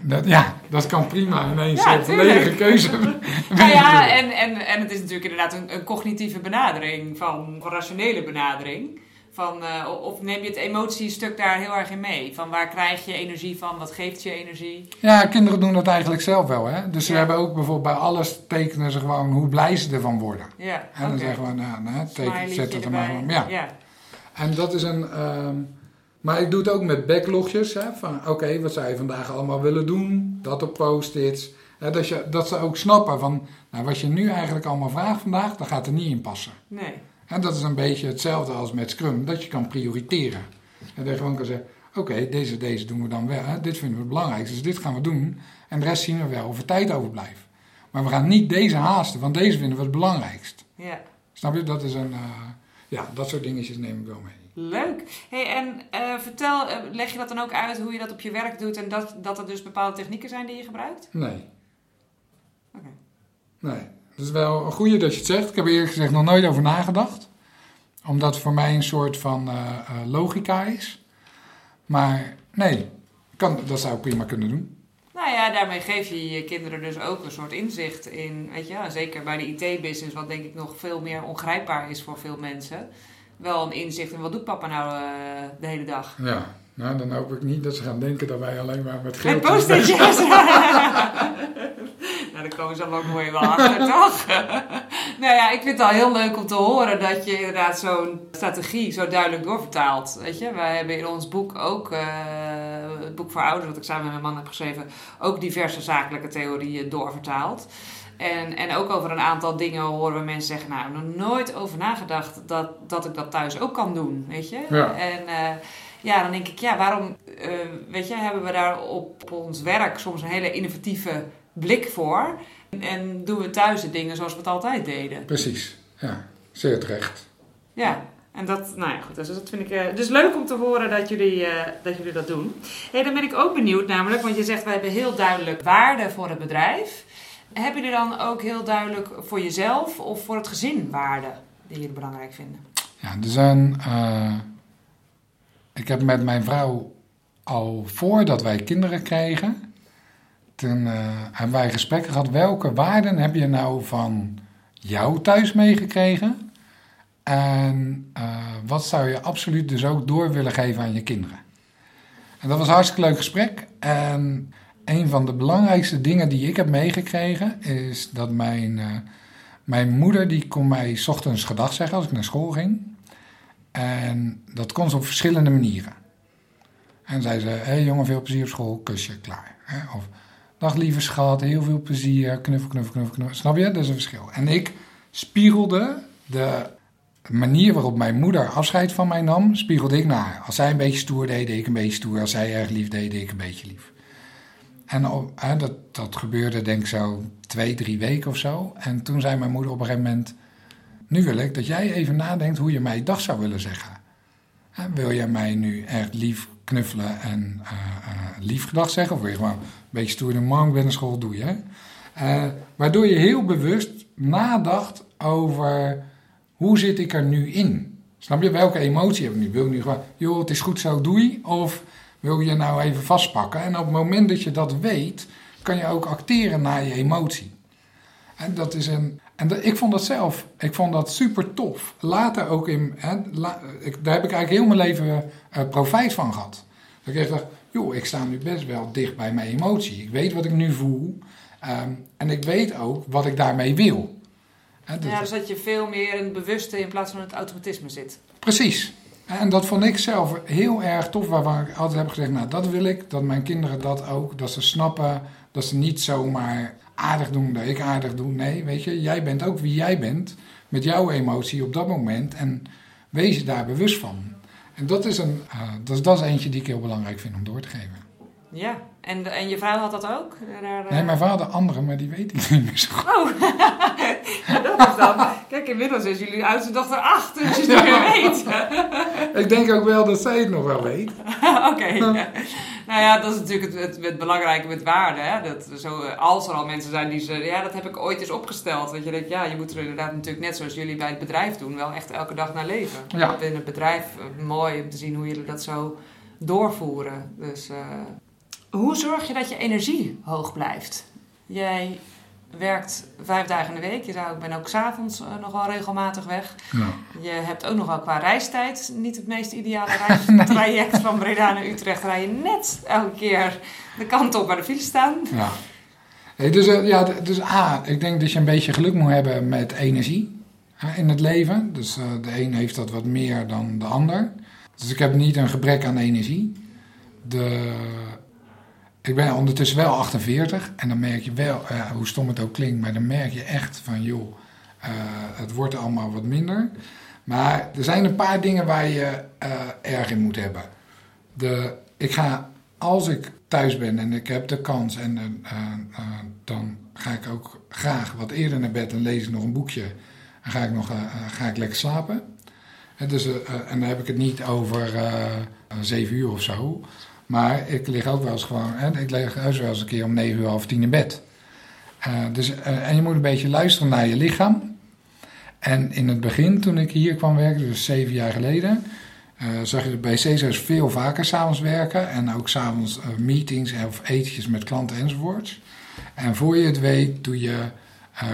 Dat, ja, dat kan prima ineens Ja, een volledige keuze. Nou ja, en, en, en het is natuurlijk inderdaad een, een cognitieve benadering, van, een rationele benadering. Van, eh, of neem je het emotiestuk daar heel erg in mee? Van waar krijg je energie van? Wat geeft je energie? Ja, kinderen doen dat eigenlijk zelf wel. Hè? Dus ze Ja. hebben ook bijvoorbeeld bij alles tekenen ze gewoon hoe blij ze ervan worden. Ja, En dan zeggen we, nou, nou teken, zet het er maar gewoon. Ja. ja. En dat is een. ehm, maar ik doe het ook met backlogjes. Hè, van oké, wat zou je vandaag allemaal willen doen? Dat op post-its. Hè, dat, je, dat ze ook snappen van. Nou, wat je nu eigenlijk allemaal vraagt vandaag, dat gaat er niet in passen. Nee. En dat is een beetje hetzelfde als met Scrum, dat je kan prioriteren. En dat je gewoon kan zeggen, oké, deze, deze doen we dan wel. Hè? Dit vinden we het belangrijkste, dus dit gaan we doen. En de rest zien we wel of er tijd overblijft. Maar we gaan niet deze haasten, want deze vinden we het belangrijkst. Ja. Snap je? Dat is een... eh, ja, dat soort dingetjes neem ik wel mee. Leuk. Hey, en eh, vertel, eh, leg je dat dan ook uit hoe je dat op je werk doet en dat, dat er dus bepaalde technieken zijn die je gebruikt? Nee. Oké. Nee. Het is wel een goede dat je het zegt. Ik heb er eerlijk gezegd nog nooit over nagedacht. Omdat het voor mij een soort van eh, eh, logica is. Maar nee, kan, dat zou ik prima kunnen doen. Nou ja, daarmee geef je je kinderen dus ook een soort inzicht in, weet je, zeker bij de IT-business, wat denk ik nog veel meer ongrijpbaar is voor veel mensen. Wel een inzicht in wat doet papa nou uh, de hele dag. Ja, nou dan hoop ik niet dat ze gaan denken dat wij alleen maar met geld... Met post-itjes! nou, daar komen ze dan ook mooi wel achter, toch? nou ja, ik vind het al heel leuk om te horen dat je inderdaad zo'n strategie zo duidelijk doorvertaalt. Weet je, wij hebben in ons boek ook, uh, het boek voor ouders, wat ik samen met mijn man heb geschreven, ook diverse zakelijke theorieën doorvertaald. En, en ook over een aantal dingen horen we mensen zeggen, nou, nog nooit over nagedacht dat, dat ik dat thuis ook kan doen, weet je. Ja. En uh, ja, dan denk ik, ja, waarom, uh, weet je, hebben we daar op ons werk soms een hele innovatieve blik voor. En doen we thuis de dingen zoals we het altijd deden. Precies, ja, zeer terecht. Ja, en dat, nou ja, goed, dus dat vind ik uh, dus leuk om te horen dat jullie, uh, dat, jullie dat doen. Hey, dan ben ik ook benieuwd namelijk, want je zegt wij hebben heel duidelijk waarde voor het bedrijf. Hebben jullie dan ook heel duidelijk voor jezelf of voor het gezin waarden die jullie belangrijk vinden? Ja, er zijn. Uh, ik heb met mijn vrouw al voordat wij kinderen kregen, toen uh, hebben wij gesprekken gehad. Welke waarden heb je nou van jou thuis meegekregen? En uh, wat zou je absoluut dus ook door willen geven aan je kinderen? En dat was een hartstikke leuk gesprek. En een van de belangrijkste dingen die ik heb meegekregen is dat mijn, uh, mijn moeder die kon mij s ochtends gedag zeggen als ik naar school ging. En dat kon ze op verschillende manieren. En zei ze, hé hey jongen, veel plezier op school, kusje, klaar. Of, dag lieve schat, heel veel plezier, knuffel, knuffel, knuffel, knuffel. Snap je? Dat is een verschil. En ik spiegelde de manier waarop mijn moeder afscheid van mij nam, spiegelde ik naar haar. Als zij een beetje stoer deed, deed ik een beetje stoer. Als zij erg lief deed, deed ik een beetje lief. En hè, dat, dat gebeurde denk ik zo twee, drie weken of zo. En toen zei mijn moeder op een gegeven moment... Nu wil ik dat jij even nadenkt hoe je mij dag zou willen zeggen. Wil jij mij nu echt lief knuffelen en uh, uh, zeggen? Of je gewoon een beetje stoer doen? Man, naar school, doe je. Uh, waardoor je heel bewust nadacht over hoe zit ik er nu in? Snap je, welke emotie heb ik nu? Wil ik nu gewoon, joh, het is goed zo, doei? Of wil je nou even vastpakken? En op het moment dat je dat weet, kan je ook acteren naar je emotie. En dat is een. En ik vond dat zelf, ik vond dat super tof. Later ook in, hè, la, ik, daar heb ik eigenlijk heel mijn leven uh, profijt van gehad. Dat ik echt dacht, joh, ik sta nu best wel dicht bij mijn emotie. Ik weet wat ik nu voel. Um, en ik weet ook wat ik daarmee wil. Hè, dat, ja, dus dat je veel meer in het bewuste in plaats van het automatisme zit. Precies. En dat vond ik zelf heel erg tof, waarvan ik altijd heb gezegd, nou dat wil ik, dat mijn kinderen dat ook, dat ze snappen, dat ze niet zomaar aardig doen dat ik aardig doe. Nee, weet je, jij bent ook wie jij bent, met jouw emotie op dat moment en wees je daar bewust van. En dat is, een, uh, dat, is, dat is eentje die ik heel belangrijk vind om door te geven. Ja, en, en je vrouw had dat ook? Daar, uh... Nee, mijn vader andere, maar die weet ik niet meer zo goed. Oh, ja, dat is dan. Kijk, inmiddels is jullie oudste dochter acht, dus je het weer weet. ik denk ook wel dat zij het nog wel weet. Oké. Okay. Nou ja, dat is natuurlijk het, het, het belangrijke met waarde. Hè? Dat zo, als er al mensen zijn die ze... Ja, dat heb ik ooit eens opgesteld. Dat je denkt, ja, je moet er inderdaad natuurlijk net zoals jullie bij het bedrijf doen... wel echt elke dag naar leven. Ja. Binnen het bedrijf mooi om te zien hoe jullie dat zo doorvoeren. Dus... Uh, hoe zorg je dat je energie hoog blijft? Jij werkt vijf dagen in de week. Je zou, ik ben ook s'avonds uh, nog wel regelmatig weg. Ja. Je hebt ook nog wel qua reistijd niet het meest ideale reistraject nee. van Breda naar Utrecht. Rij je net elke keer de kant op waar de files staan. Ja. Hey, dus, uh, ja, dus A, ik denk dat je een beetje geluk moet hebben met energie in het leven. Dus de een heeft dat wat meer dan de ander. Dus ik heb niet een gebrek aan energie. De ik ben ondertussen wel 48 en dan merk je wel, uh, hoe stom het ook klinkt, maar dan merk je echt van joh, uh, het wordt allemaal wat minder. Maar er zijn een paar dingen waar je uh, erg in moet hebben. De, ik ga, als ik thuis ben en ik heb de kans, en, dan ga ik ook graag wat eerder naar bed en lees ik nog een boekje. En ga ik, nog, ga ik lekker slapen. En, dus, en dan heb ik het niet over zeven uur of zo. Maar ik lig ook wel eens gewoon, hè, ik lig huis wel eens een keer om negen uur, half tien in bed. Uh, dus, uh, en je moet een beetje luisteren naar je lichaam. En in het begin, toen ik hier kwam werken, dus zeven jaar geleden, uh, zag je bij Caesars veel vaker s'avonds werken. En ook s'avonds meetings of etentjes met klanten enzovoorts. En voor je het weet, doe je,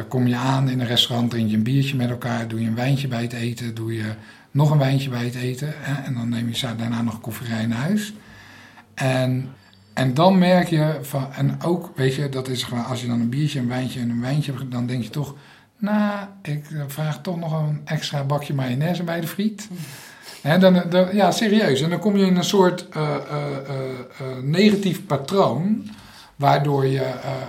kom je aan in een restaurant, drink je een biertje met elkaar, doe je een wijntje bij het eten, doe je nog een wijntje bij het eten. Hè, en dan neem je daarna nog koffie naar huis. En, en dan merk je van, en ook, weet je, dat is gewoon, als je dan een biertje, een wijntje en een wijntje hebt, dan denk je toch, nou, ik vraag toch nog een extra bakje mayonaise bij de friet. He, dan, dan, ja, serieus. En dan kom je in een soort uh, uh, negatief patroon. Waardoor je.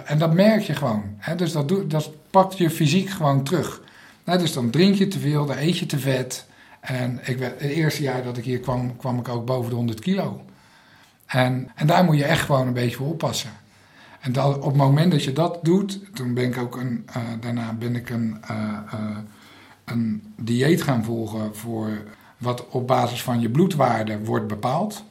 en dat merk je gewoon. Dus dat, doe, dat pakt je fysiek gewoon terug. Dus dan drink je te veel, dan eet je te vet. En ik, het eerste jaar dat ik hier kwam, kwam ik ook boven de 100 kilo. En, en daar moet je echt gewoon een beetje voor oppassen. En op het moment dat je dat doet, toen ben ik ook een, daarna ben ik een, een dieet gaan volgen voor wat op basis van je bloedwaarde wordt bepaald.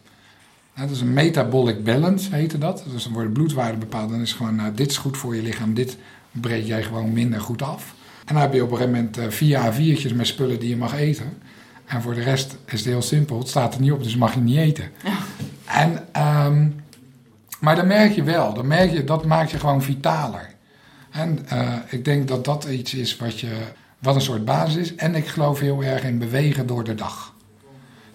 Dat is een metabolic balance, heette dat. Dus dan worden bloedwaarden bepaald. Dan is gewoon, nou, dit is goed voor je lichaam, dit breek jij gewoon minder goed af. En dan heb je op een gegeven moment vier A4'tjes met spullen die je mag eten. En voor de rest is het heel simpel. Het staat er niet op, dus mag je niet eten. En, um, maar dan merk je wel, dan merk je, dat maakt je gewoon vitaler. En uh, ik denk dat dat iets is wat je wat een soort basis is. En ik geloof heel erg in bewegen door de dag.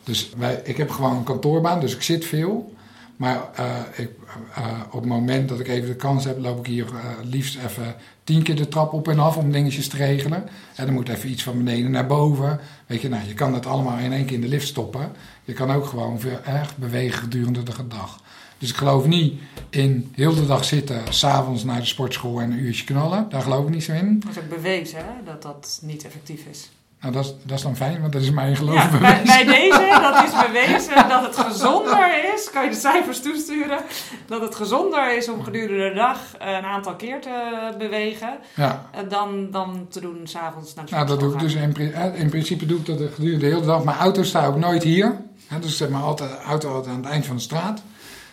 Dus wij, ik heb gewoon een kantoorbaan, dus ik zit veel. Maar uh, ik, uh, op het moment dat ik even de kans heb, loop ik hier uh, liefst even tien keer de trap op en af om dingetjes te regelen. En dan moet even iets van beneden naar boven. Weet je, nou, je kan het allemaal in één keer in de lift stoppen. Je kan ook gewoon veel echt bewegen gedurende de dag. Dus ik geloof niet in heel de dag zitten, s'avonds naar de sportschool en een uurtje knallen. Daar geloof ik niet zo in. Dat is ook bewezen hè, dat dat niet effectief is. Nou, dat is, dat is dan fijn, want dat is mijn geloof ja. Bij, bij, deze, dat is bewezen dat het gezonder is, kan je de cijfers toesturen, dat het gezonder is om gedurende de dag een aantal keer te bewegen, ja. dan, dan te doen s'avonds naar de Nou, dat doe ik dus in, in, principe doe ik dat gedurende de hele dag. Mijn auto staat ook nooit hier. Dus zeg maar altijd, auto altijd aan het eind van de straat.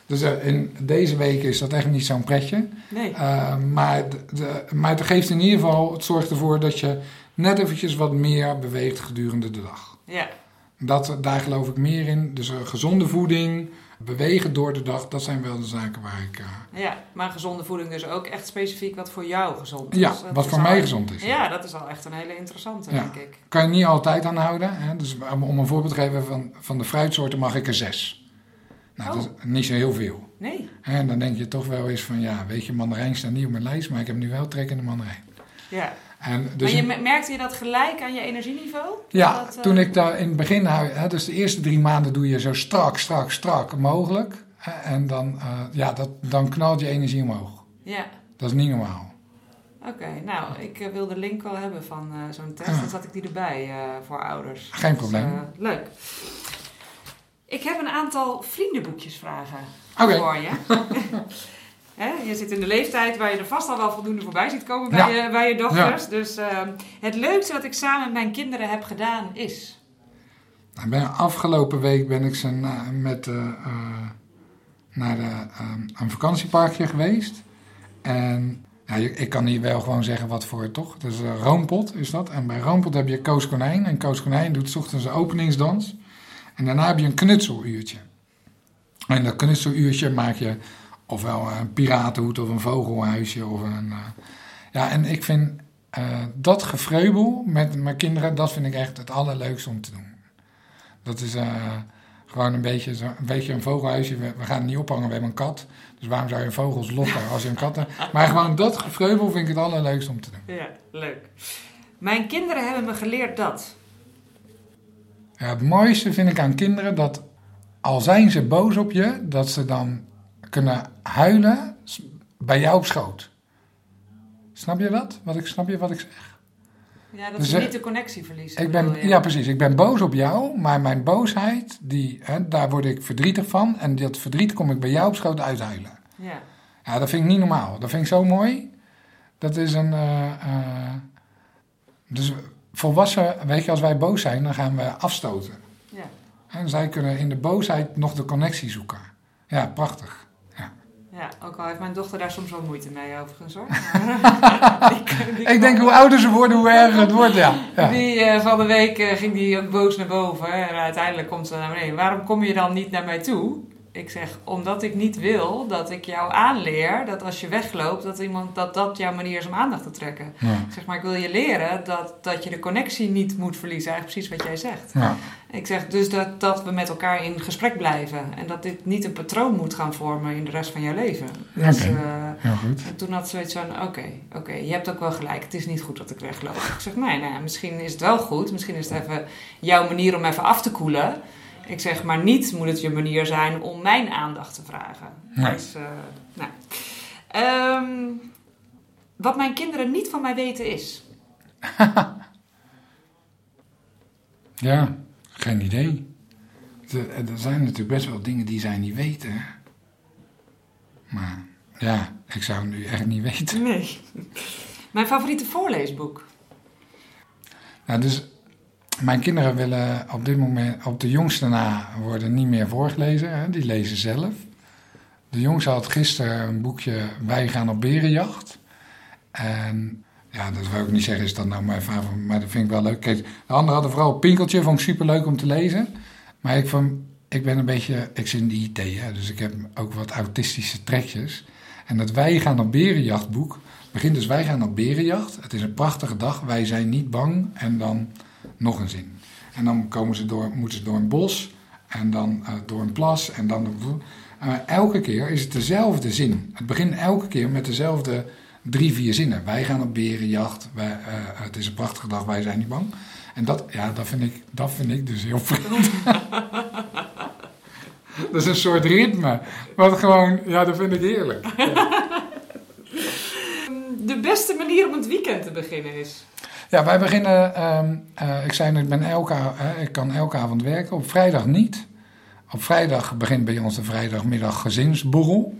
Dus uh, in deze week is dat echt niet zo'n pretje. Nee. Uh, maar, de, maar het geeft in ieder geval, het zorgt ervoor dat je net eventjes wat meer beweegt gedurende de dag. Ja. Dat, daar geloof ik meer in. Dus uh, gezonde voeding, bewegen door de dag, dat zijn wel de zaken waar ik... Ja, maar gezonde voeding dus ook echt specifiek wat voor jou gezond is. Ja, wat voor mij gezond is. Ja, dat is al echt een hele interessante, ja. denk ik. Kan je niet altijd aanhouden. Hè? Dus om een voorbeeld te geven, van, van de fruitsoorten mag ik er zes. Nou, oh. dat is niet zo heel veel. Nee. En dan denk je toch wel eens van, ja, weet je, mandarijn staat niet op mijn lijst, maar ik heb nu wel trek in de mandarijn. Ja. En dus maar je, merkte je dat gelijk aan je energieniveau? Ja, dat, uh... toen ik daar in het begin, hè, dus de eerste drie maanden doe je zo strak, strak, strak mogelijk. En dan, uh, ja, dat, dan knalt je energie omhoog. Ja. Dat is niet normaal. Oké, okay, nou, ik uh, wil de link wel hebben van zo'n test. Ja. Dan zat ik die erbij voor ouders. Geen probleem. Dus, leuk. Ik heb een aantal vriendenboekjesvragen okay. voor je. He, je zit in de leeftijd waar je er vast al wel voldoende voorbij ziet komen bij, ja. je, bij je dochters. Ja. Dus uh, het leukste wat ik samen met mijn kinderen heb gedaan is? Nou, ben, afgelopen week ben ik ze na, met, uh, uh, naar de, een vakantieparkje geweest. En nou, ik kan hier wel gewoon zeggen wat voor, toch? Dus Roompot is dat. En bij Roompot heb je Koos Konijn. En Koos Konijn doet 's ochtends een openingsdans. En daarna heb je een knutseluurtje. En dat knutseluurtje maak je ofwel een piratenhoed of een vogelhuisje. Of een, uh, ja, en ik vind uh, dat gevreubel met mijn kinderen, dat vind ik echt het allerleukste om te doen. Dat is uh, gewoon een beetje, zo, een beetje een vogelhuisje. We, we, gaan het niet ophangen, we hebben een kat. Dus waarom zou je vogels lokken als je een kat hebt? Maar gewoon dat gevreubel vind ik het allerleukste om te doen. Ja, leuk. Mijn kinderen hebben me geleerd dat... Ja, het mooiste vind ik aan kinderen dat al zijn ze boos op je, dat ze dan kunnen huilen bij jou op schoot. Snap je dat? Wat ik, snap je wat ik zeg? Ja, dat dus, ze niet de connectie verliezen. Ik ben, ja, precies. Ik ben boos op jou, maar mijn boosheid, die, hè, daar word ik verdrietig van. En dat verdriet kom ik bij jou op schoot uithuilen. Ja. Ja, dat vind ik niet normaal. Dat vind ik zo mooi. Dat is een... Uh, uh, dus volwassen, weet je, als wij boos zijn, dan gaan we afstoten. Ja. En zij kunnen in de boosheid nog de connectie zoeken. Ja, prachtig. Ja. ook al heeft mijn dochter daar soms wel moeite mee overigens hoor. ik denk hoe ouder ze worden, hoe erger het wordt, ja. ja. Die uh, van de week uh, ging die ook boos naar boven en uiteindelijk komt ze naar beneden. Waarom kom je dan niet naar mij toe? Ik zeg, omdat ik niet wil dat ik jou aanleer dat als je wegloopt, dat iemand, dat, dat jouw manier is om aandacht te trekken. Ja. Ik zeg, maar ik wil je leren dat, dat je de connectie niet moet verliezen. Eigenlijk precies wat jij zegt. Ja. Ik zeg dus dat, dat we met elkaar in gesprek blijven. En dat dit niet een patroon moet gaan vormen in de rest van jouw leven. Dus, uh, goed. En toen had ze zoiets van, oké, oké, je hebt ook wel gelijk. Het is niet goed dat ik wegloop. Ik zeg, nee, nou, misschien is het wel goed. Misschien is het even jouw manier om even af te koelen. Ik zeg maar niet moet het je manier zijn om mijn aandacht te vragen. Nee. Dus, uh, nou. Um, wat mijn kinderen niet van mij weten is. ja, geen idee. Er, zijn natuurlijk best wel dingen die zij niet weten. Maar ja, ik zou het nu echt niet weten. Nee. Mijn favoriete voorleesboek? Nou, dus mijn kinderen willen op dit moment, op de jongste na, worden niet meer voorgelezen. Hè? Die lezen zelf. De jongste had gisteren een boekje Wij gaan op berenjacht. En ja, dat wil ik niet zeggen, is dat nou mijn favoriet, maar dat vind ik wel leuk. Kijk, de anderen hadden vooral Pinkeltje, vond ik superleuk om te lezen. Maar ik, vond, ik ben een beetje, ik zit in de IT, dus ik heb ook wat autistische trekjes. En dat Wij gaan op berenjachtboek begint dus Wij gaan op berenjacht. Het is een prachtige dag, wij zijn niet bang. En dan nog een zin. En dan komen ze door, moeten ze door een bos en dan uh, door een plas en dan... Uh, elke keer is het dezelfde zin. Het begint elke keer met dezelfde drie, vier zinnen. Wij gaan op berenjacht, wij, uh, het is een prachtige dag, wij zijn niet bang. En dat, ja, dat, vind, ik, dat vind ik dus heel vreemd. dat is een soort ritme. Wat gewoon, ja, dat vind ik heerlijk. De beste manier om het weekend te beginnen is? Ja, wij beginnen, ehm, eh, ik zei ik, ben elke, uh, ik kan elke avond werken, op vrijdag niet. Op vrijdag begint bij ons de vrijdagmiddag gezinsborrel.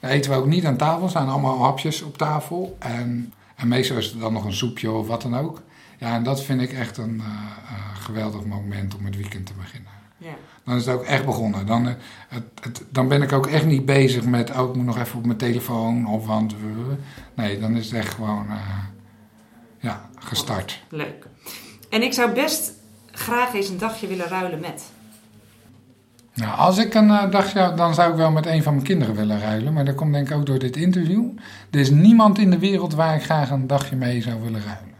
Daar eten we ook niet aan tafel, er staan allemaal hapjes op tafel. En, en meestal is er dan nog een soepje of wat dan ook. Ja, en dat vind ik echt een uh, geweldig moment om het weekend te beginnen. Ja. Dan is het ook echt begonnen. Dan, het, het, dan ben ik ook echt niet bezig met, oh, ik moet nog even op mijn telefoon of want. Nee, dan is het echt gewoon ja, gestart. Leuk. En ik zou best graag eens een dagje willen ruilen met. Nou, als ik een uh, dagje, dan zou ik wel met een van mijn kinderen willen ruilen. Maar dat komt denk ik ook door dit interview. Er is niemand in de wereld waar ik graag een dagje mee zou willen ruilen.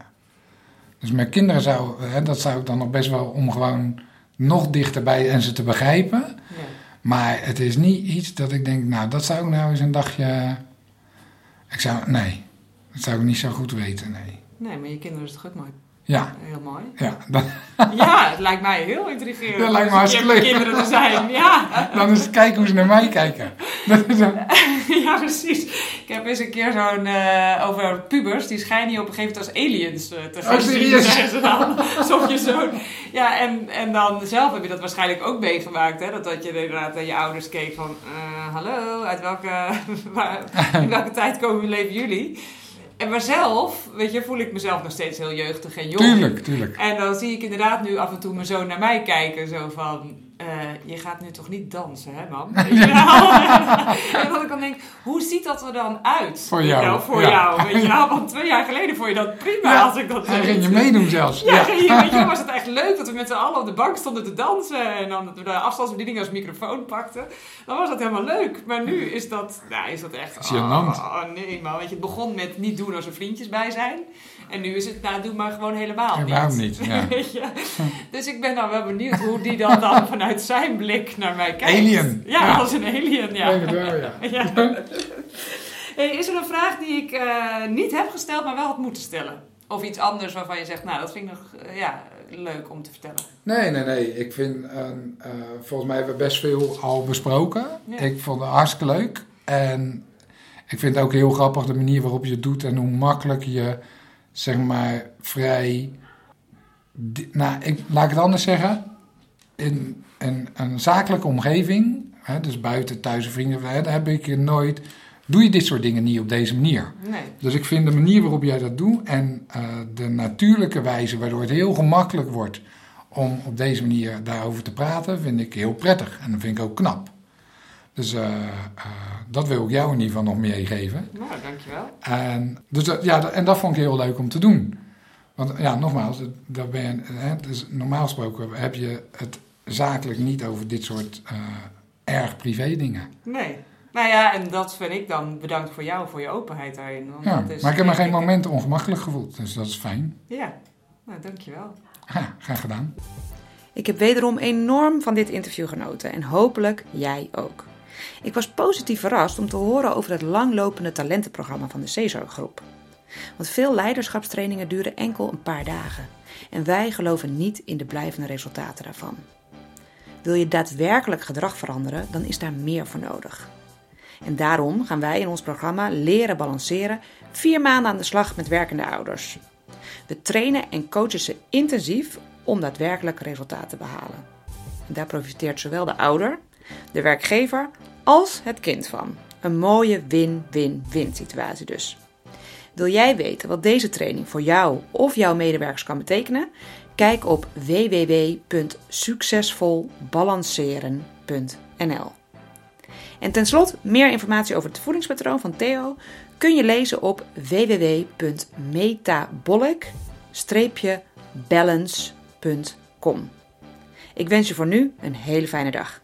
Dus mijn kinderen zou, hè, dat zou ik dan nog best wel om gewoon nog dichterbij en ze te begrijpen. Ja. Maar het is niet iets dat ik denk, nou, dat zou ik nou eens een dagje. Ik zou, nee, dat zou ik niet zo goed weten, nee. Nee, maar je kinderen is toch ook mooi? Ja. Heel mooi. Ja, ja, het lijkt mij heel intrigerend. Dat lijkt me hartstikke leuk. kinderen te zijn, ja. Dan is het kijken hoe ze naar mij kijken. ja, precies. Ik heb eens een keer zo'n uh, over pubers, die schijnen je op een gegeven moment als aliens uh, te gaan oh, serieus? zien. dan. Alsof je zo... Ja, en, en dan zelf heb je dat waarschijnlijk ook meegemaakt, hè. Dat, dat je inderdaad naar je ouders keek van, uh, hallo, uit welke, waar, in welke tijd komen leven jullie? En maar zelf, weet je, voel ik mezelf nog steeds heel jeugdig en jong. Tuurlijk, tuurlijk. En dan zie ik inderdaad nu af en toe mijn zoon naar mij kijken. Zo van, uh, je gaat nu toch niet dansen, hè man? en dat ik dan denk, hoe ziet dat er dan uit? Voor jou. Nou, voor jou, weet je wel? Want twee jaar geleden vond je dat prima als ik dat En ging je meedoen zelfs. Ja, ja. Je, weet je, was het echt leuk dat we met z'n allen op de bank stonden te dansen. En dan dat we de afstandsbediening als microfoon pakten. Dan was dat helemaal leuk. Maar nu is dat, nou, is dat echt... Oh, oh, nee, maar weet je, het begon met niet doen als er vriendjes bij zijn. En nu is het, nou, doe maar gewoon helemaal niet. Helemaal niet, ja. Dus ik ben dan wel benieuwd hoe die dan, dan vanuit zijn blik naar mij kijkt. Alien. Ja, als een alien, ja. Ik wel, ja. ja. Hey, is er een vraag die ik uh, niet heb gesteld, maar wel had moeten stellen? Of iets anders waarvan je zegt, nou, dat vind ik nog uh, ja, leuk om te vertellen. Nee, nee, nee. Ik vind, uh, volgens mij hebben we best veel al besproken. Ja. Ik vond het hartstikke leuk. En ik vind het ook heel grappig de manier waarop je het doet en hoe makkelijk je zeg maar, vrij. Nou, ik, laat ik het anders zeggen. In, in een zakelijke omgeving, hè, dus buiten thuis en vrienden, hè, daar heb ik nooit. Doe je dit soort dingen niet op deze manier? Nee. Dus ik vind de manier waarop jij dat doet en uh, de natuurlijke wijze waardoor het heel gemakkelijk wordt om op deze manier daarover te praten, vind ik heel prettig en dat vind ik ook knap. Dus uh, uh, dat wil ik jou in ieder geval nog meegeven. Nou, dankjewel. En, dus dat, ja, en dat vond ik heel leuk om te doen. Want ja, nogmaals, dat ben je, hè, dus normaal gesproken heb je het zakelijk niet over dit soort uh, erg privé dingen. Nee. Nou ja, en dat vind ik dan bedankt voor jou, voor je openheid daarin. Want ja, dat is, maar ik heb me geen moment ongemakkelijk gevoeld, dus dat is fijn. Ja, nou dankjewel. Ja, graag gedaan. Ik heb wederom enorm van dit interview genoten en hopelijk jij ook. Ik was positief verrast om te horen over het langlopende talentenprogramma van de Cesar Groep. Want veel leiderschapstrainingen duren enkel een paar dagen. En wij geloven niet in de blijvende resultaten daarvan. Wil je daadwerkelijk gedrag veranderen, dan is daar meer voor nodig. En daarom gaan wij in ons programma Leren Balanceren vier maanden aan de slag met werkende ouders. We trainen en coachen ze intensief om daadwerkelijk resultaten te behalen. En daar profiteert zowel de ouder, de werkgever als het kind van. Een mooie win-win-win situatie dus. Wil jij weten wat deze training voor jou of jouw medewerkers kan betekenen? Kijk op www.succesvolbalanceren.nl. En ten slotte, meer informatie over het voedingspatroon van Theo kun je lezen op www.metabolic-balance.com. Ik wens je voor nu een hele fijne dag.